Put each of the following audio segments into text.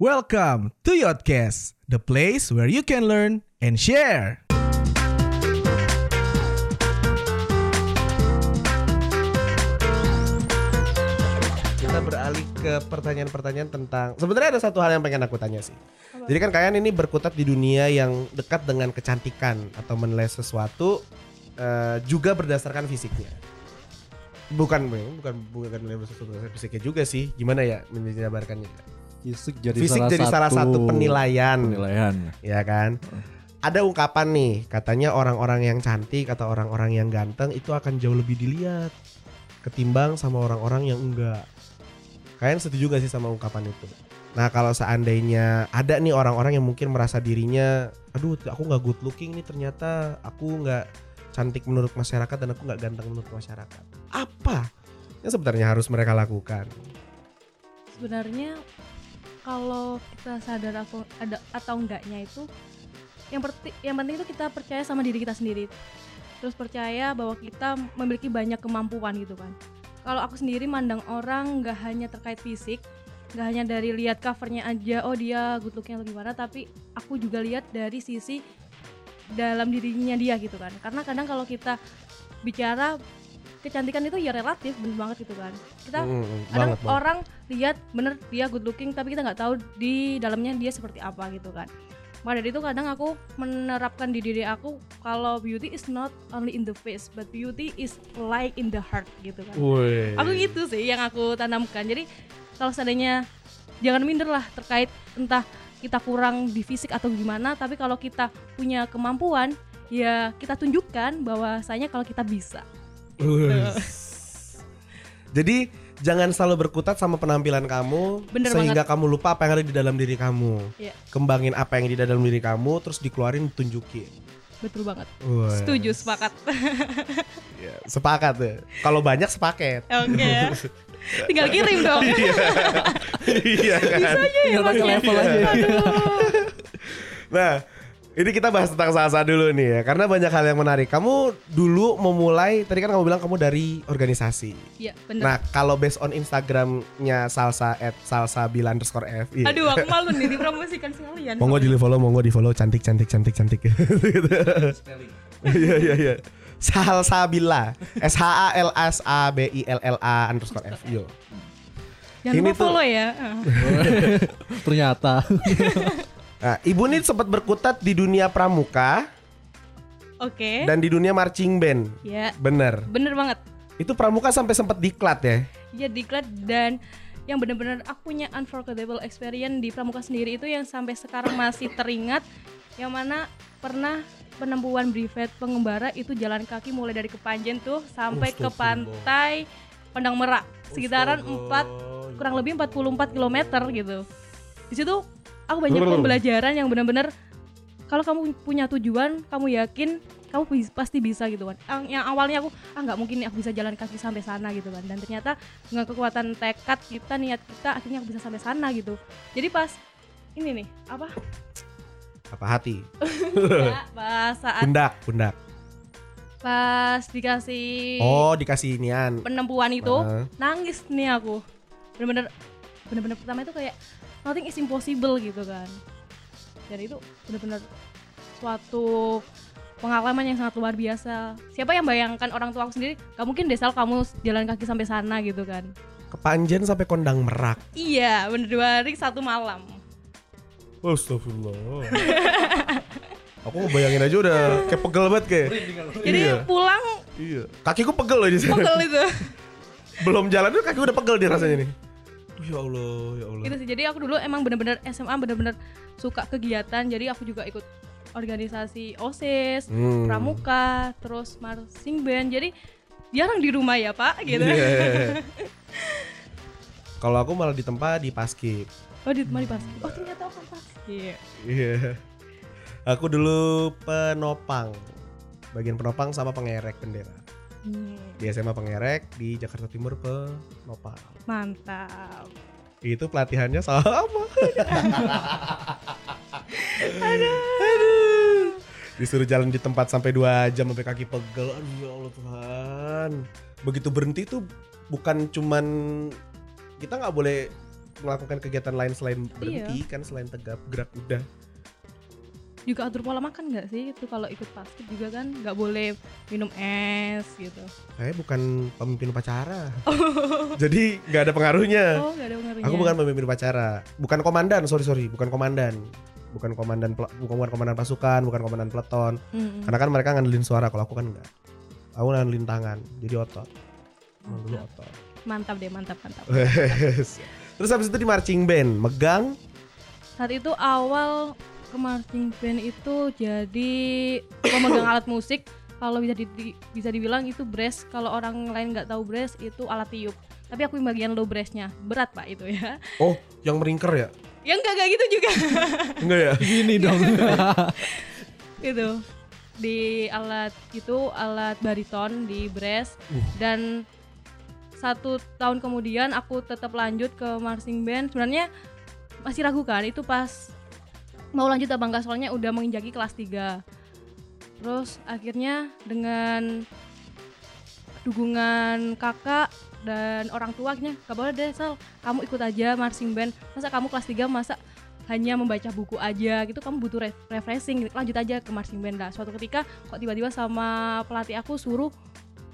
Welcome to Yodcast, the place where you can learn and share. Kita beralih ke pertanyaan-pertanyaan tentang sebenarnya ada satu hal yang pengen aku tanya sih. Jadi kan kalian ini berkutat di dunia yang dekat dengan kecantikan atau menilai sesuatu eh, juga berdasarkan fisiknya. Bukan bukan bukan menilai sesuatu berdasarkan fisiknya juga sih. Gimana ya menjabarkannya? Fisik jadi Fisik salah jadi satu salah satu penilaian. penilaian. ya kan? Ada ungkapan nih, katanya orang-orang yang cantik atau orang-orang yang ganteng itu akan jauh lebih dilihat ketimbang sama orang-orang yang enggak. Kalian setuju gak sih sama ungkapan itu? Nah kalau seandainya ada nih orang-orang yang mungkin merasa dirinya, aduh aku nggak good looking nih ternyata aku nggak cantik menurut masyarakat dan aku nggak ganteng menurut masyarakat. Apa yang sebenarnya harus mereka lakukan? sebenarnya kalau kita sadar aku ada atau enggaknya itu yang perti, yang penting itu kita percaya sama diri kita sendiri. Terus percaya bahwa kita memiliki banyak kemampuan gitu kan. Kalau aku sendiri mandang orang nggak hanya terkait fisik nggak hanya dari lihat covernya aja oh dia good looking atau gimana tapi aku juga lihat dari sisi dalam dirinya dia gitu kan. Karena kadang kalau kita bicara kecantikan itu ya relatif bener banget gitu kan. Kita Hmm, hmm, kadang banget, banget. orang lihat bener dia good looking tapi kita nggak tahu di dalamnya dia seperti apa gitu kan. Maka dari itu kadang aku menerapkan di diri aku kalau beauty is not only in the face but beauty is like in the heart gitu kan. Wih. aku gitu sih yang aku tanamkan. Jadi kalau seandainya jangan minder lah terkait entah kita kurang di fisik atau gimana tapi kalau kita punya kemampuan ya kita tunjukkan bahwasanya kalau kita bisa Jadi jangan selalu berkutat sama penampilan kamu Bener sehingga kamu lupa apa yang ada di dalam diri kamu. Iya. Kembangin apa yang di dalam diri kamu terus dikeluarin tunjukin. betul banget Wah. setuju sepakat Iya, Sepakat deh. Kalau banyak sepaket. oke tinggal kirim dong Iya kan? Tinggal pakai level aja. Nah, ini kita bahas tentang salsa dulu nih ya karena banyak hal yang menarik. Kamu dulu memulai tadi kan kamu bilang kamu dari organisasi. Iya bener Nah, kalau based on Instagramnya salsa at salsa bila underscore f. iya. aduh aku malu nih dipromosikan sekalian Monggo di follow, monggo di follow, cantik, cantik, cantik, cantik. Iya iya iya. Salsabila, S H A L S A B I L L A underscore F. Yo. jangan ini lupa tuh- follow ya Ternyata Nah, ibu ini sempat berkutat di dunia pramuka oke dan di dunia marching band. ya Bener. bener banget Itu pramuka sampai sempat diklat ya. ya diklat dan yang bener-bener aku punya unforgettable experience di pramuka sendiri itu yang sampai sekarang masih teringat yang mana pernah penempuan brevet pengembara itu jalan kaki mulai dari Kepanjen tuh sampai ke pantai Pandang Merak sekitaran 4 kurang lebih 44 km gitu. Di situ aku banyak pembelajaran yang benar-benar kalau kamu punya tujuan, kamu yakin kamu pasti bisa gitu kan. Yang, yang awalnya aku ah nggak mungkin aku bisa jalan kaki sampai sana gitu kan. Dan ternyata dengan kekuatan tekad kita, niat kita akhirnya aku bisa sampai sana gitu. Jadi pas ini nih apa? Apa hati? ya, pas saat Pundak, pundak. pas dikasih Oh, dikasih inian. penempuan itu Heeh. nangis nih aku bener-bener bener-bener pertama itu kayak nothing is impossible gitu kan dan itu bener-bener suatu pengalaman yang sangat luar biasa siapa yang bayangkan orang tua aku sendiri gak mungkin deh Sal kamu jalan kaki sampai sana gitu kan Kepanjen sampai kondang merak. iya bener dua hari satu malam Astagfirullah. Aku ngebayangin aja udah kayak pegel banget kayak. jadi Iya. pulang Iya. Kakiku pegel loh di sana. pegel itu Belum jalan tuh kaki udah pegel dia rasanya nih. Ya Allah, ya Allah. gitu sih jadi aku dulu emang bener-bener SMA bener-bener suka kegiatan jadi aku juga ikut organisasi osis Hmm. pramuka terus marching band jadi jarang di rumah ya pak gitu Iya. Kalau aku malah di tempat di paskib. oh di rumah di pas oh ternyata aku pas iya Iya. Aku dulu penopang. Bagian penopang sama pengerek bendera. Hmm, Di SMA pengerek, di Jakarta Timur penopang. mantap Itu pelatihannya sama. Aduh. Disuruh jalan di tempat sampai dua jam sampai kaki pegel. Aduh ya Allah Tuhan. Begitu berhenti tuh bukan cuman kita nggak boleh melakukan kegiatan lain selain Iya. berhenti kan selain tegap gerak udah. Juga atur pola makan nggak sih itu kalau ikut basket juga kan nggak boleh minum es gitu Saya bukan pemimpin upacara. Jadi nggak ada pengaruhnya. oh nggak ada pengaruhnya Aku bukan pemimpin upacara, bukan komandan, sorry sorry, bukan komandan, bukan komandan, bukan, bukan komandan pasukan, bukan komandan peleton. Mm-mm. Karena kan mereka ngandelin suara, kalau aku kan enggak. Aku ngandelin tangan, jadi otot. Emang dulu otot. mantap deh mantap mantap Terus habis itu di marching band, megang saat itu awal ke marching band itu jadi pemegang alat musik. Kalau bisa di- bisa dibilang itu brass. Kalau orang lain nggak tahu brass itu alat tiup. Tapi aku yang bagian low brassnya. Berat pak itu ya. Oh, yang meringker ya? ya enggak kayak gitu juga. Enggak ya? Gini dong. itu di alat itu alat bariton di brass. Dan satu tahun kemudian aku tetap lanjut ke marching band. Sebenarnya masih ragu kan itu pas mau lanjut apa enggak? Soalnya udah menginjaki kelas 3 terus akhirnya dengan dukungan kakak dan orang tua akhirnya gak boleh deh Sal. Kamu ikut aja marching band. Masa kamu kelas 3 masa hanya membaca buku aja? Gitu kamu butuh re- refreshing. Lanjut aja ke marching band. Lah suatu ketika kok tiba-tiba sama pelatih aku suruh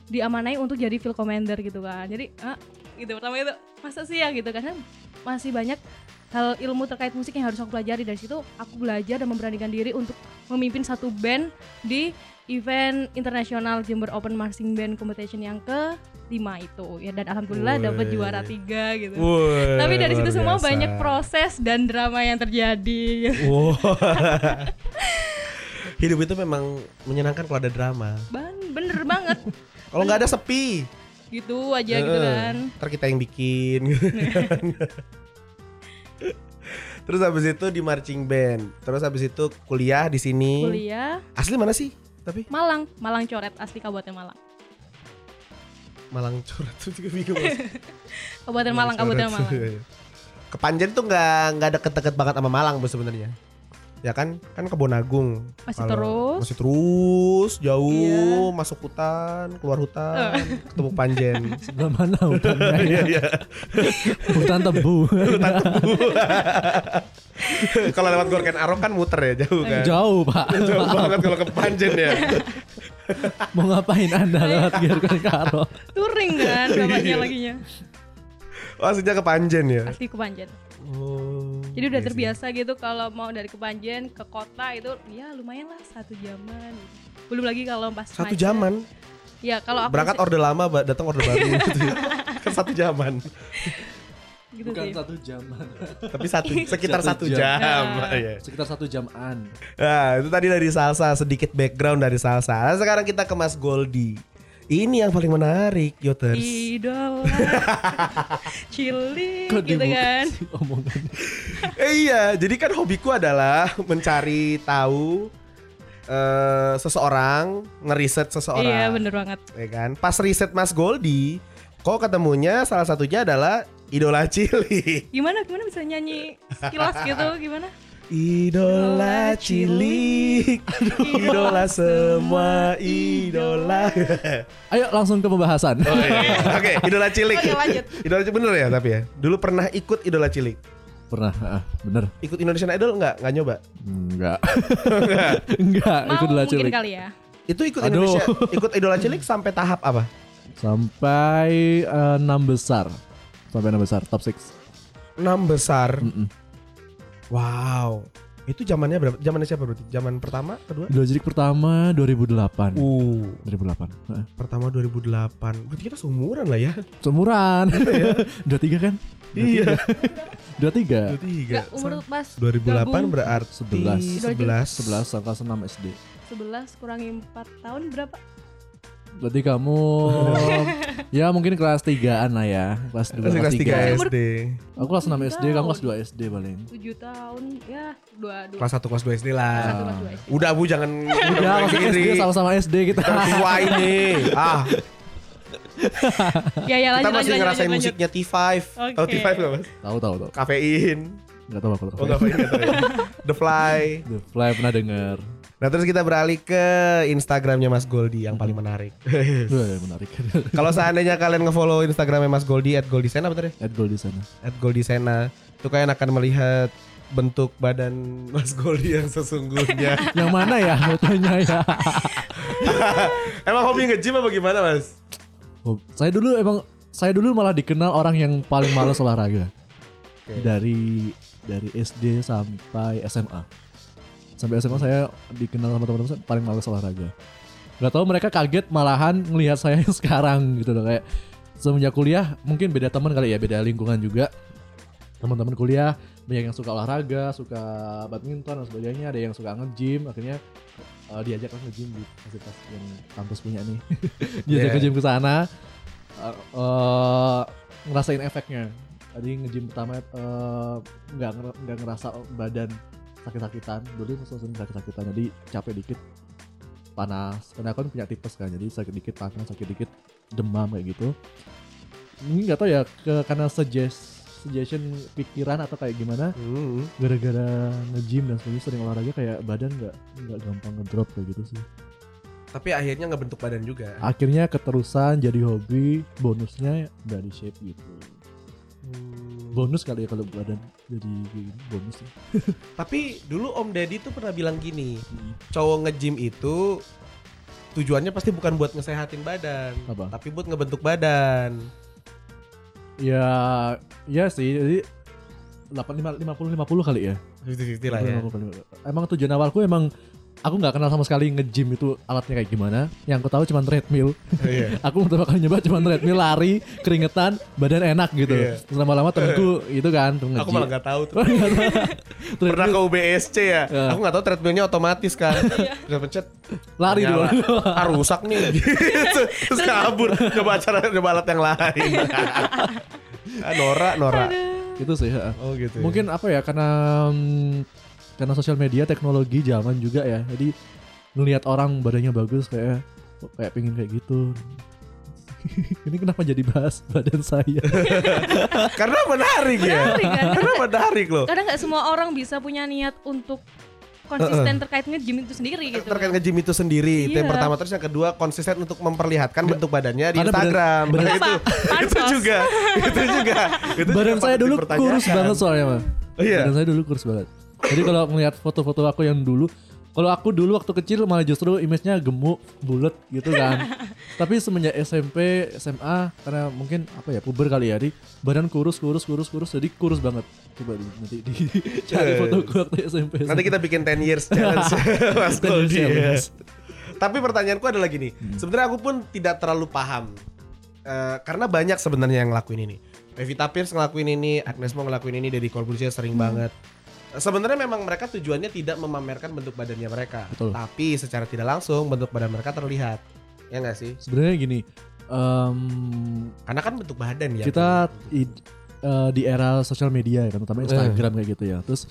diamanai untuk jadi field commander gitu kan. Jadi ah, gitu. Pertama itu masa sih ya? Gitu karena masih banyak hal ilmu terkait musik yang harus aku pelajari dari situ aku belajar dan memberanikan diri untuk memimpin satu band di event internasional Jember Open Marching Band Competition yang ke lima itu ya dan alhamdulillah dapat juara tiga gitu Woi, tapi dari situ semua biasa. banyak proses dan drama yang terjadi Wow. Hidup itu memang menyenangkan kalau ada drama. Ban, bener banget Kalau nggak ada sepi, gitu aja gitu Heeh. kan ntar kita yang bikin. Terus habis itu di marching band. Terus habis itu kuliah di sini. kuliah Asli mana sih? Tapi Malang Malang coret asli Kabupaten Malang Malang coret tuh juga bingung. Kabupaten Malang Kabupaten Malang Kepanjen tuh nggak nggak deket-deket banget sama Malang bu sebenarnya. Ya kan, kan kebon Agung. Masih Kalau- terus? Masih terus, jauh, Iya. masuk hutan, keluar hutan, ketemu Panjen. Sebelah mana hutannya? Iya iya. Hutan tebu. Kalau lewat Gorken Arok kan muter ya jauh kan. Jauh pak. Jauh banget kalau ke Panjen ya. Mau ngapain anda lewat Gerkan Karo? touring kan Iya. bapaknya laginya Oh, aslinya ke Panjen ya. asli Kepanjen Oh. Jadi udah iya sih. terbiasa gitu kalau mau dari Kepanjen ke kota itu ya lumayan lah satu jaman belum lagi kalau pas Satu macet. jaman. ya kalau aku Berangkat sih- orde lama, datang orde baru gitu. ya. Kan satu jaman. gitu Bukan sih satu jam. Tapi satu sekitar satu Satu jam. jam. Nah. Iya. Sekitar satu jaman. Nah, itu tadi dari salsa, sedikit background dari salsa. Nah, sekarang kita ke Mas Goldi. Ini yang paling menarik, Yoters. idola cilik Kok gitu dibuka kan sih omongannya? Eh, iya, jadi kan hobiku adalah mencari tahu eh, seseorang, ngeriset seseorang. iya bener banget Ya kan? Pas riset Mas Goldi, kok ketemunya salah satunya adalah idola cilik. gimana gimana bisa nyanyi sekilas gitu gimana Idola cilik, idola semua idola. Ayo langsung ke pembahasan. Oh, iya. Oke, idola cilik. Oke, lanjut. Idola cilik bener ya tapi ya. Dulu pernah ikut idola cilik. Pernah, ah, bener. Ikut Indonesian Idol nggak? Nggak nyoba. Enggak. Enggak, mau ikut mungkin cilik. kali ya Itu ikut Aduh. Indonesia, ikut idola cilik sampai tahap apa? Sampai enam besar. Sampai enam besar, top 6. Enam besar. Mm-mm. Wow. Itu zamannya berapa? Zamannya siapa berarti? Zaman pertama, kedua? Cilik pertama 2008. Uh, 2008. Heeh. pertama 2008. Berarti kita seumuran lah ya. Seumuran. Dua tiga kan? Iya. Dua tiga. Nggak, umur pas 2008 gabung berarti 11. 11. 11 angka 6 SD. 11 kurangi 4 tahun berapa? Berarti kamu ya mungkin kelas 3-an lah ya. Kelas 2 Masih kelas 3 Umur- SD. Aku kelas 6 SD, kamu kelas tahun. 2 SD paling. 7 tahun ya 2 2 Kelas 1 kelas 2 SD Kelas lah. satu, kelas dua SD. Udah Bu jangan Ya, udah masuk SD diri. sama-sama SD kita. Kita tua ini. Ah, Ya ya kita lanjut masih lanjut ngerasain lanjut, musiknya T5. Tahu Oke. T5 enggak, Mas? Tahu tahu tahu. Kafein. Enggak tahu aku tahu. Oh, kafein enggak tahu. ya? The Fly. The Fly pernah denger. Nah terus kita beralih ke Instagramnya Mas Goldi yang paling menarik. Wah, ya, menarik. Kalau seandainya kalian ngefollow Instagramnya Mas Goldi at Goldisena apa tadi? At goal di sana. At Goldisena. Itu kalian akan melihat bentuk badan Mas Goldi yang sesungguhnya. Yang mana ya fotonya ya? Emang hobi nge-gym apa gimana Mas? Oh, saya dulu emang saya dulu malah dikenal orang yang paling malas olahraga. Oke. Dari dari SD sampai SMA. Sampai SMA saya dikenal sama teman-teman saya paling malas olahraga. Gak tahu mereka kaget malahan ngelihat saya yang sekarang gitu loh. Kayak semenjak kuliah mungkin beda teman kali ya beda lingkungan juga. Teman-teman kuliah banyak yang suka olahraga suka badminton dan sebagainya. Ada yang suka nge-gym akhirnya uh, diajak nge-gym di fasilitas yang kampus punya nih. Diajak Yeah. nge-gym ke sana. Uh, uh, ngerasain efeknya. Tadi nge-gym pertama uh, nggak nger- nggak ngerasa badan sakit-sakitan dulu sering sakit-sakitan jadi capek dikit panas karena kan punya tipes kan jadi sakit dikit panas sakit dikit demam kayak gitu mungkin nggak tahu ya ke karena suggest suggestion pikiran atau kayak gimana Hmm. gara-gara nge-gym dan sebagainya sering olahraga kayak badan nggak nggak gampang ngedrop kayak gitu sih Tapi akhirnya nggak bentuk badan juga. akhirnya keterusan jadi hobi bonusnya body shape gitu. Bonus kali ya kalau badan jadi bonus ya. Tapi dulu Om Deddy tuh pernah bilang gini, cowok nge-gym itu tujuannya pasti bukan buat ngesehatin badan, Apa? tapi buat ngebentuk badan. ya ya sih jadi 8 50 50 kali ya 50-50 lah ya. 50. emang tujuan awalku emang aku nggak kenal sama sekali nge-gym itu alatnya kayak gimana yang aku tahu cuma treadmill Iya. aku pertama kali nyoba cuma treadmill lari keringetan badan enak gitu Iya. Terus lama-lama temenku itu kan temen Aku nge-gym. malah nggak tahu tuh. Treadmill Pernah ke UBSC ya? Ya. Aku nggak tahu treadmillnya otomatis kan. Udah pencet lari dulu Ah rusak nih. Gitu. Terus kabur coba acara coba alat yang lain. ah, Nora, Nora. itu sih. Oh gitu. ya. mungkin apa ya karena mm, karena sosial media teknologi zaman juga ya. Jadi ngelihat orang badannya bagus kayak kok kayak pengen kayak gitu. Ini kenapa jadi bahas badan saya? Karena menarik ya. Menarik kan? Karena menarik loh. Kadang nggak semua orang bisa punya niat untuk konsisten terkait nge-gym itu sendiri gitu. terkait nge-gym itu sendiri. Itu yang Iya. pertama. Terus yang kedua konsisten untuk memperlihatkan bentuk badannya di Karena badan- Instagram. badan- Nah, itu itu juga. Itu juga. Itu badan juga saya dulu kurus banget soalnya mah Oh, iya. Badan saya dulu kurus banget jadi kalau ngelihat foto-foto aku yang dulu kalau aku dulu waktu kecil malah justru image-nya gemuk, bulat gitu kan. Tapi semenjak SMP, SMA karena mungkin apa ya puber kali ya, di badan kurus, kurus, kurus, kurus, jadi kurus banget. Coba di, nanti di, cari fotoku waktu SMP. nanti kita bikin 10 years challenge Mas 10 years Goldi ya. tapi pertanyaanku adalah gini sebenarnya aku pun tidak terlalu paham Eh, karena banyak sebenarnya yang ngelakuin ini Pevita Pierce ngelakuin ini Agnes Mo ngelakuin ini Deddy Corbuzier sering banget Sebenarnya memang mereka tujuannya tidak memamerkan bentuk badannya mereka, Betul. tapi secara tidak langsung bentuk badan mereka terlihat, ya nggak sih? Sebenarnya gini, em, Karena kan bentuk badan ya. kita i- eh, di era sosial media ya kan, terutama Instagram kayak gitu ya. Terus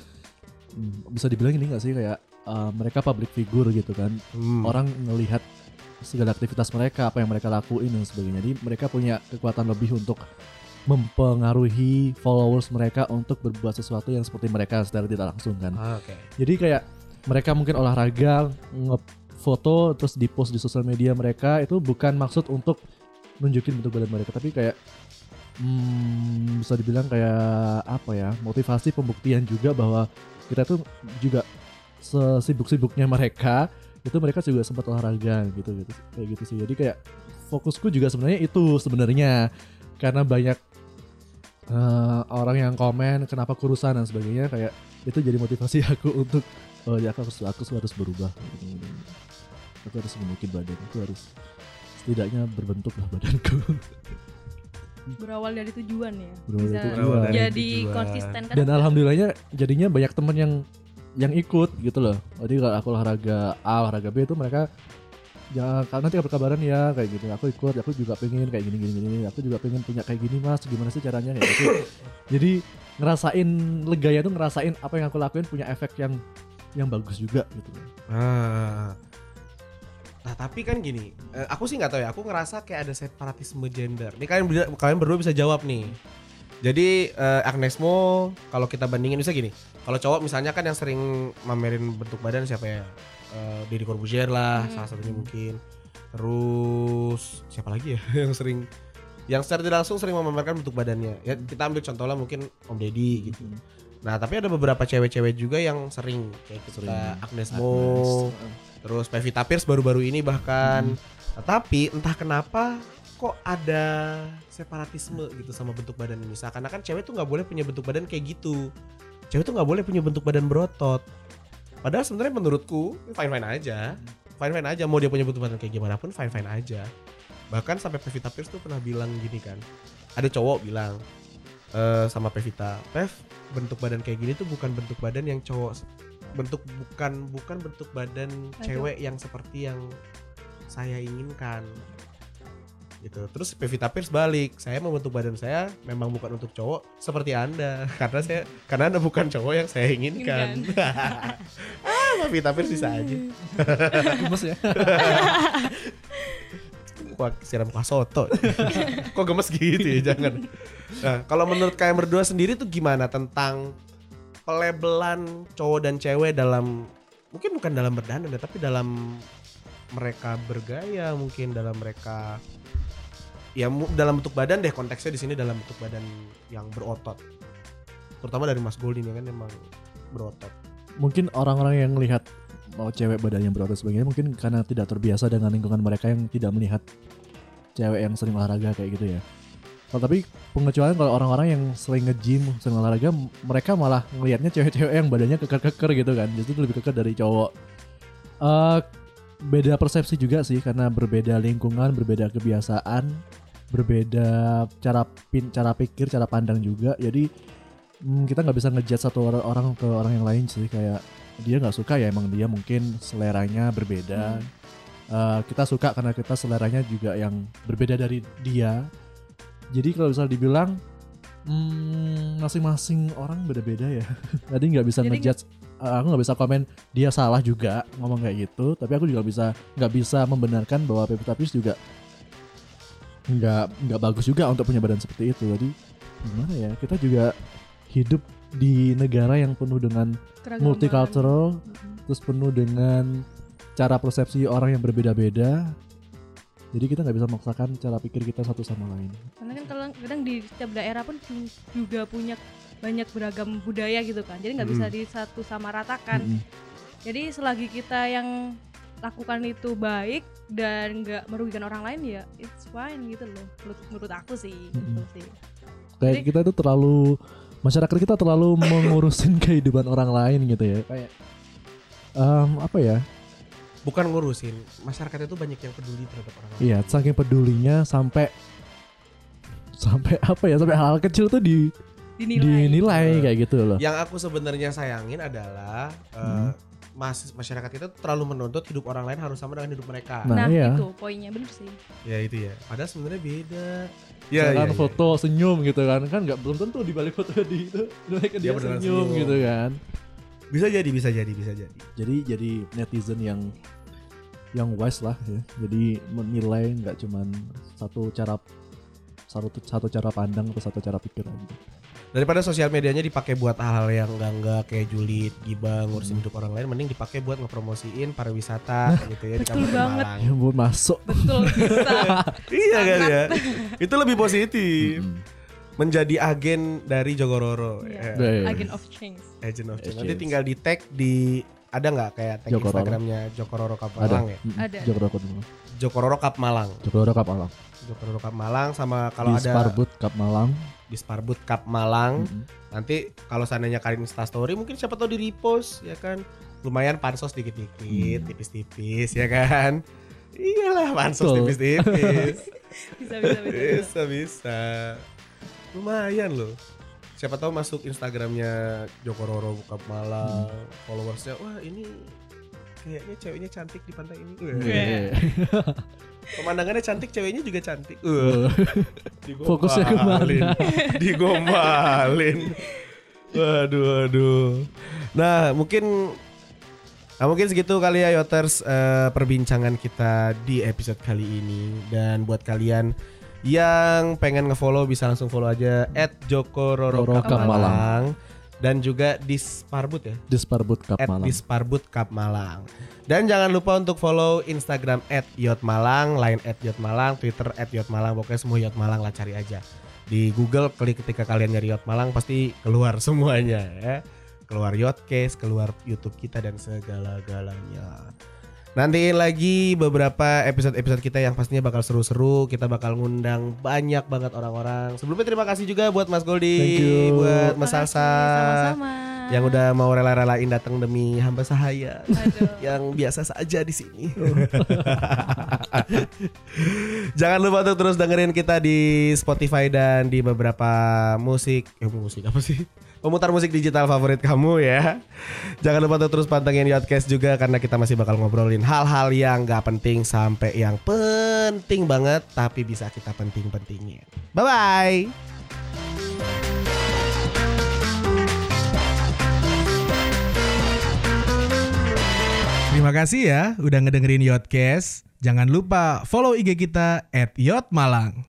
mm, bisa dibilang ini gak sih kayak eh, mereka public figure gitu kan. Hmm. Orang ngelihat segala aktivitas mereka, apa yang mereka lakuin dan sebagainya. Jadi mereka punya kekuatan lebih untuk mempengaruhi followers mereka untuk berbuat sesuatu yang seperti mereka secara tidak langsung kan. Ah, Oke. Jadi kayak mereka mungkin olahraga, ngefoto terus di post di sosial media mereka itu bukan maksud untuk nunjukin bentuk badan mereka, tapi kayak hmm, bisa dibilang kayak apa ya motivasi pembuktian juga bahwa kita tuh juga sesibuk-sibuknya mereka itu mereka juga sempat olahraga gitu gitu kayak gitu sih. Jadi kayak fokusku juga sebenarnya itu sebenarnya karena banyak eh, orang yang komen kenapa kurusan dan sebagainya kayak itu jadi motivasi aku untuk oh ya aku harus aku harus berubah aku harus menukin badan aku harus setidaknya berbentuk lah badanku Berawal dari tujuan ya. Berawal Bisa dari tujuan. jadi Tujuan. konsisten kan. dan alhamdulillahnya jadinya banyak temen yang yang ikut gitu loh jadi kalau aku olahraga A olahraga B itu mereka ya nanti berkabaran ya kayak gitu aku ikut aku juga pengen kayak gini gini gini aku juga pengen punya kayak gini mas gimana sih caranya kayak gitu jadi ngerasain leganya tuh ngerasain apa yang aku lakuin punya efek yang yang bagus juga gitu Ah. Nah tapi kan gini, eh, aku sih nggak tahu ya. Aku ngerasa kayak ada separatisme gender. Ini kalian berdua, kalian berdua bisa jawab nih. Jadi eh, Agnes Mo kalau kita bandingin bisa gini. Kalau cowok misalnya kan yang sering mamerin bentuk badan siapa ya? Eh, Deddy Corbuzier lah Hmm. salah satunya mungkin. Terus siapa lagi ya yang sering yang secara tidak langsung sering memamerkan bentuk badannya? Ya kita ambil contoh lah mungkin Om Deddy gitu. Nah tapi ada beberapa cewek-cewek juga yang sering kayak kita Sering. Agnes Mo terus Pevita Pierce baru-baru ini bahkan. Nah, tapi entah kenapa kok ada separatisme gitu sama bentuk badan ini. Seakan-akan cewek tuh nggak boleh punya bentuk badan kayak gitu. Cewek tuh nggak boleh punya bentuk badan berotot padahal sebenarnya menurutku fine fine aja. Fine fine aja mau dia punya badan kayak gimana pun fine fine aja. Bahkan sampai Pevita Pierce tuh pernah bilang gini kan. Ada cowok bilang eh, sama Pevita Pev bentuk badan kayak gini tuh bukan bentuk badan yang cowok bentuk bukan bukan bentuk badan Aduh. cewek yang seperti yang saya inginkan gitu terus Pevita Pierce balik saya membentuk badan saya memang bukan untuk cowok seperti anda karena saya karena anda bukan cowok yang saya inginkan ah Pevita Pierce bisa aja Gemes ya. Wah, siram kuah soto. Kok gemes gitu ya, jangan. Nah, kalau menurut kalian berdua sendiri tuh gimana tentang pelebelan cowok dan cewek dalam mungkin bukan dalam berdandan ya, tapi dalam mereka bergaya, mungkin dalam mereka ya dalam bentuk badan deh konteksnya di sini dalam bentuk badan yang berotot. Terutama dari Mas Goldin ya kan emang berotot. Mungkin orang-orang yang melihat mau cewek badannya berotot sebagainya mungkin karena tidak terbiasa dengan lingkungan mereka yang tidak melihat cewek yang sering olahraga kayak gitu ya. Kalau tapi pengecualian kalau orang-orang yang sering nge-gym, sering olahraga, mereka malah ngelihatnya cewek-cewek yang badannya keker-keker gitu kan. Justru lebih keker dari cowok. Eh beda persepsi juga sih karena berbeda lingkungan, berbeda kebiasaan, berbeda cara pin, cara pikir, cara pandang juga. Jadi hmm, kita nggak bisa ngejudge satu or- orang ke orang yang lain sih kayak dia nggak suka ya emang dia mungkin seleranya berbeda. Eh, kita suka karena kita seleranya juga yang berbeda dari dia. Jadi kalau bisa dibilang hmm, masing-masing orang beda-beda ya. Jadi nggak bisa Jadi ngejudge. eh, aku nggak bisa komen dia salah juga ngomong kayak gitu. Tapi aku juga bisa nggak bisa membenarkan bahwa Pevita Pierce juga nggak nggak bagus juga untuk punya badan seperti itu. Jadi gimana ya? Kita juga hidup di negara yang penuh dengan Keragaman. multicultural, terus penuh dengan cara persepsi orang yang berbeda-beda. Jadi kita nggak bisa memaksakan cara pikir kita satu sama lain. Karena kan kalau kadang di setiap daerah pun ju- juga punya banyak beragam budaya gitu kan. Jadi nggak bisa Mm. di satu sama ratakan. Mm-mm. Jadi selagi kita yang lakukan itu baik dan nggak merugikan orang lain ya it's fine gitu loh. Menurut, menurut aku sih. gitu Mm-mm. sih. Kayak Jadi- kita itu terlalu masyarakat kita terlalu mengurusin kehidupan orang lain gitu ya. Kayak em, apa ya? Bukan ngurusin, masyarakat itu banyak yang peduli terhadap orang lain. Iya, saking pedulinya sampai sampai apa ya? Sampai hal, -hal kecil tuh di Dinilai. dinilai kayak gitu loh. Yang aku sebenarnya sayangin adalah eh, Hmm. Mas masyarakat kita terlalu menuntut hidup orang lain harus sama dengan hidup mereka. Nah, Nah, iya. itu poinnya bener sih. Ya itu ya. Padahal sebenarnya beda. Misalkan foto senyum gitu kan kan nggak belum tentu di balik foto di itu mereka Dia dia, senyum, senyum. gitu kan Bisa jadi, bisa jadi, bisa jadi. jadi jadi netizen yang yang wise lah ya jadi menilai nggak cuman satu cara satu satu cara pandang atau satu cara pikir aja Daripada sosial medianya dipakai buat hal-hal yang enggak-enggak kayak julid, gibah, ngurusin hidup orang lain, mending dipakai buat ngepromosiin pariwisata gitu ya di Betul Kabupaten banget. Malang. ya ampun masuk Betul bisa. Iya kan ya. Itu lebih positif. Mm-mm. Menjadi agen dari Jogororo. Iya. Ya. Eh, Agent of change. Agent of Change. Nanti tinggal di tag di ada nggak kayak tag Jokororo. Instagramnya Jokororo Cup ada Malang ya? Mm-mm. Ada. Jokororo Cup Malang Jokororo Cup Malang. Jokororo Cup Malang Jokororo Cup Malang sama kalau ada Sparbut Cup Malang di Sparbut Cup Malang. Mm-mm. Nanti kalau seandainya kalian Insta story mungkin siapa tahu di repost ya kan. Lumayan pansos dikit-dikit, Hmm. tipis-tipis ya kan. Iyalah pansos Betul. tipis-tipis. Bisa bisa bisa. bisa. bisa bisa. Lumayan loh. Siapa tahu masuk Instagramnya Jokororo Cup Malang, followersnya wah ini kayaknya ceweknya cantik di pantai ini. Iya. Pemandangannya cantik, ceweknya juga cantik. Uh. Fokusnya ke mana? Digombalin. Waduh, waduh. Nah, mungkin Nah mungkin segitu kali ya Yoters eh, perbincangan kita di episode kali ini dan buat kalian yang pengen ngefollow bisa langsung follow aja at Joko Roro. Dan juga Disparbut ya. Disparbut Cup At Malang. Disparbut Cup Malang. Dan jangan lupa untuk follow Instagram at Yotmalang, Line at Yotmalang, Twitter at Yotmalang, pokoknya semua Yotmalang lah cari aja. Di Google klik ketika kalian nyari Yotmalang pasti keluar semuanya ya. Keluar Yotcase, keluar YouTube kita dan segala-galanya. Nantiin lagi beberapa episode-episode kita yang pastinya bakal seru-seru. Kita bakal ngundang banyak banget orang-orang. Sebelumnya terima kasih juga buat Mas Goldi, buat Mas Salsa Sama-sama. yang udah mau rela-relain datang demi hamba sahaya Aduh. yang biasa saja di sini. Jangan lupa untuk terus dengerin kita di Spotify dan di beberapa musik, eh musik apa sih? Pemutar musik digital favorit kamu ya. Jangan lupa untuk terus pantengin Yotcast juga karena kita masih bakal ngobrolin hal-hal yang gak penting sampai yang penting banget tapi bisa kita penting-pentingin. Bye bye. Terima kasih ya udah ngedengerin Yotcast. Jangan lupa follow IG kita at Yotmalang.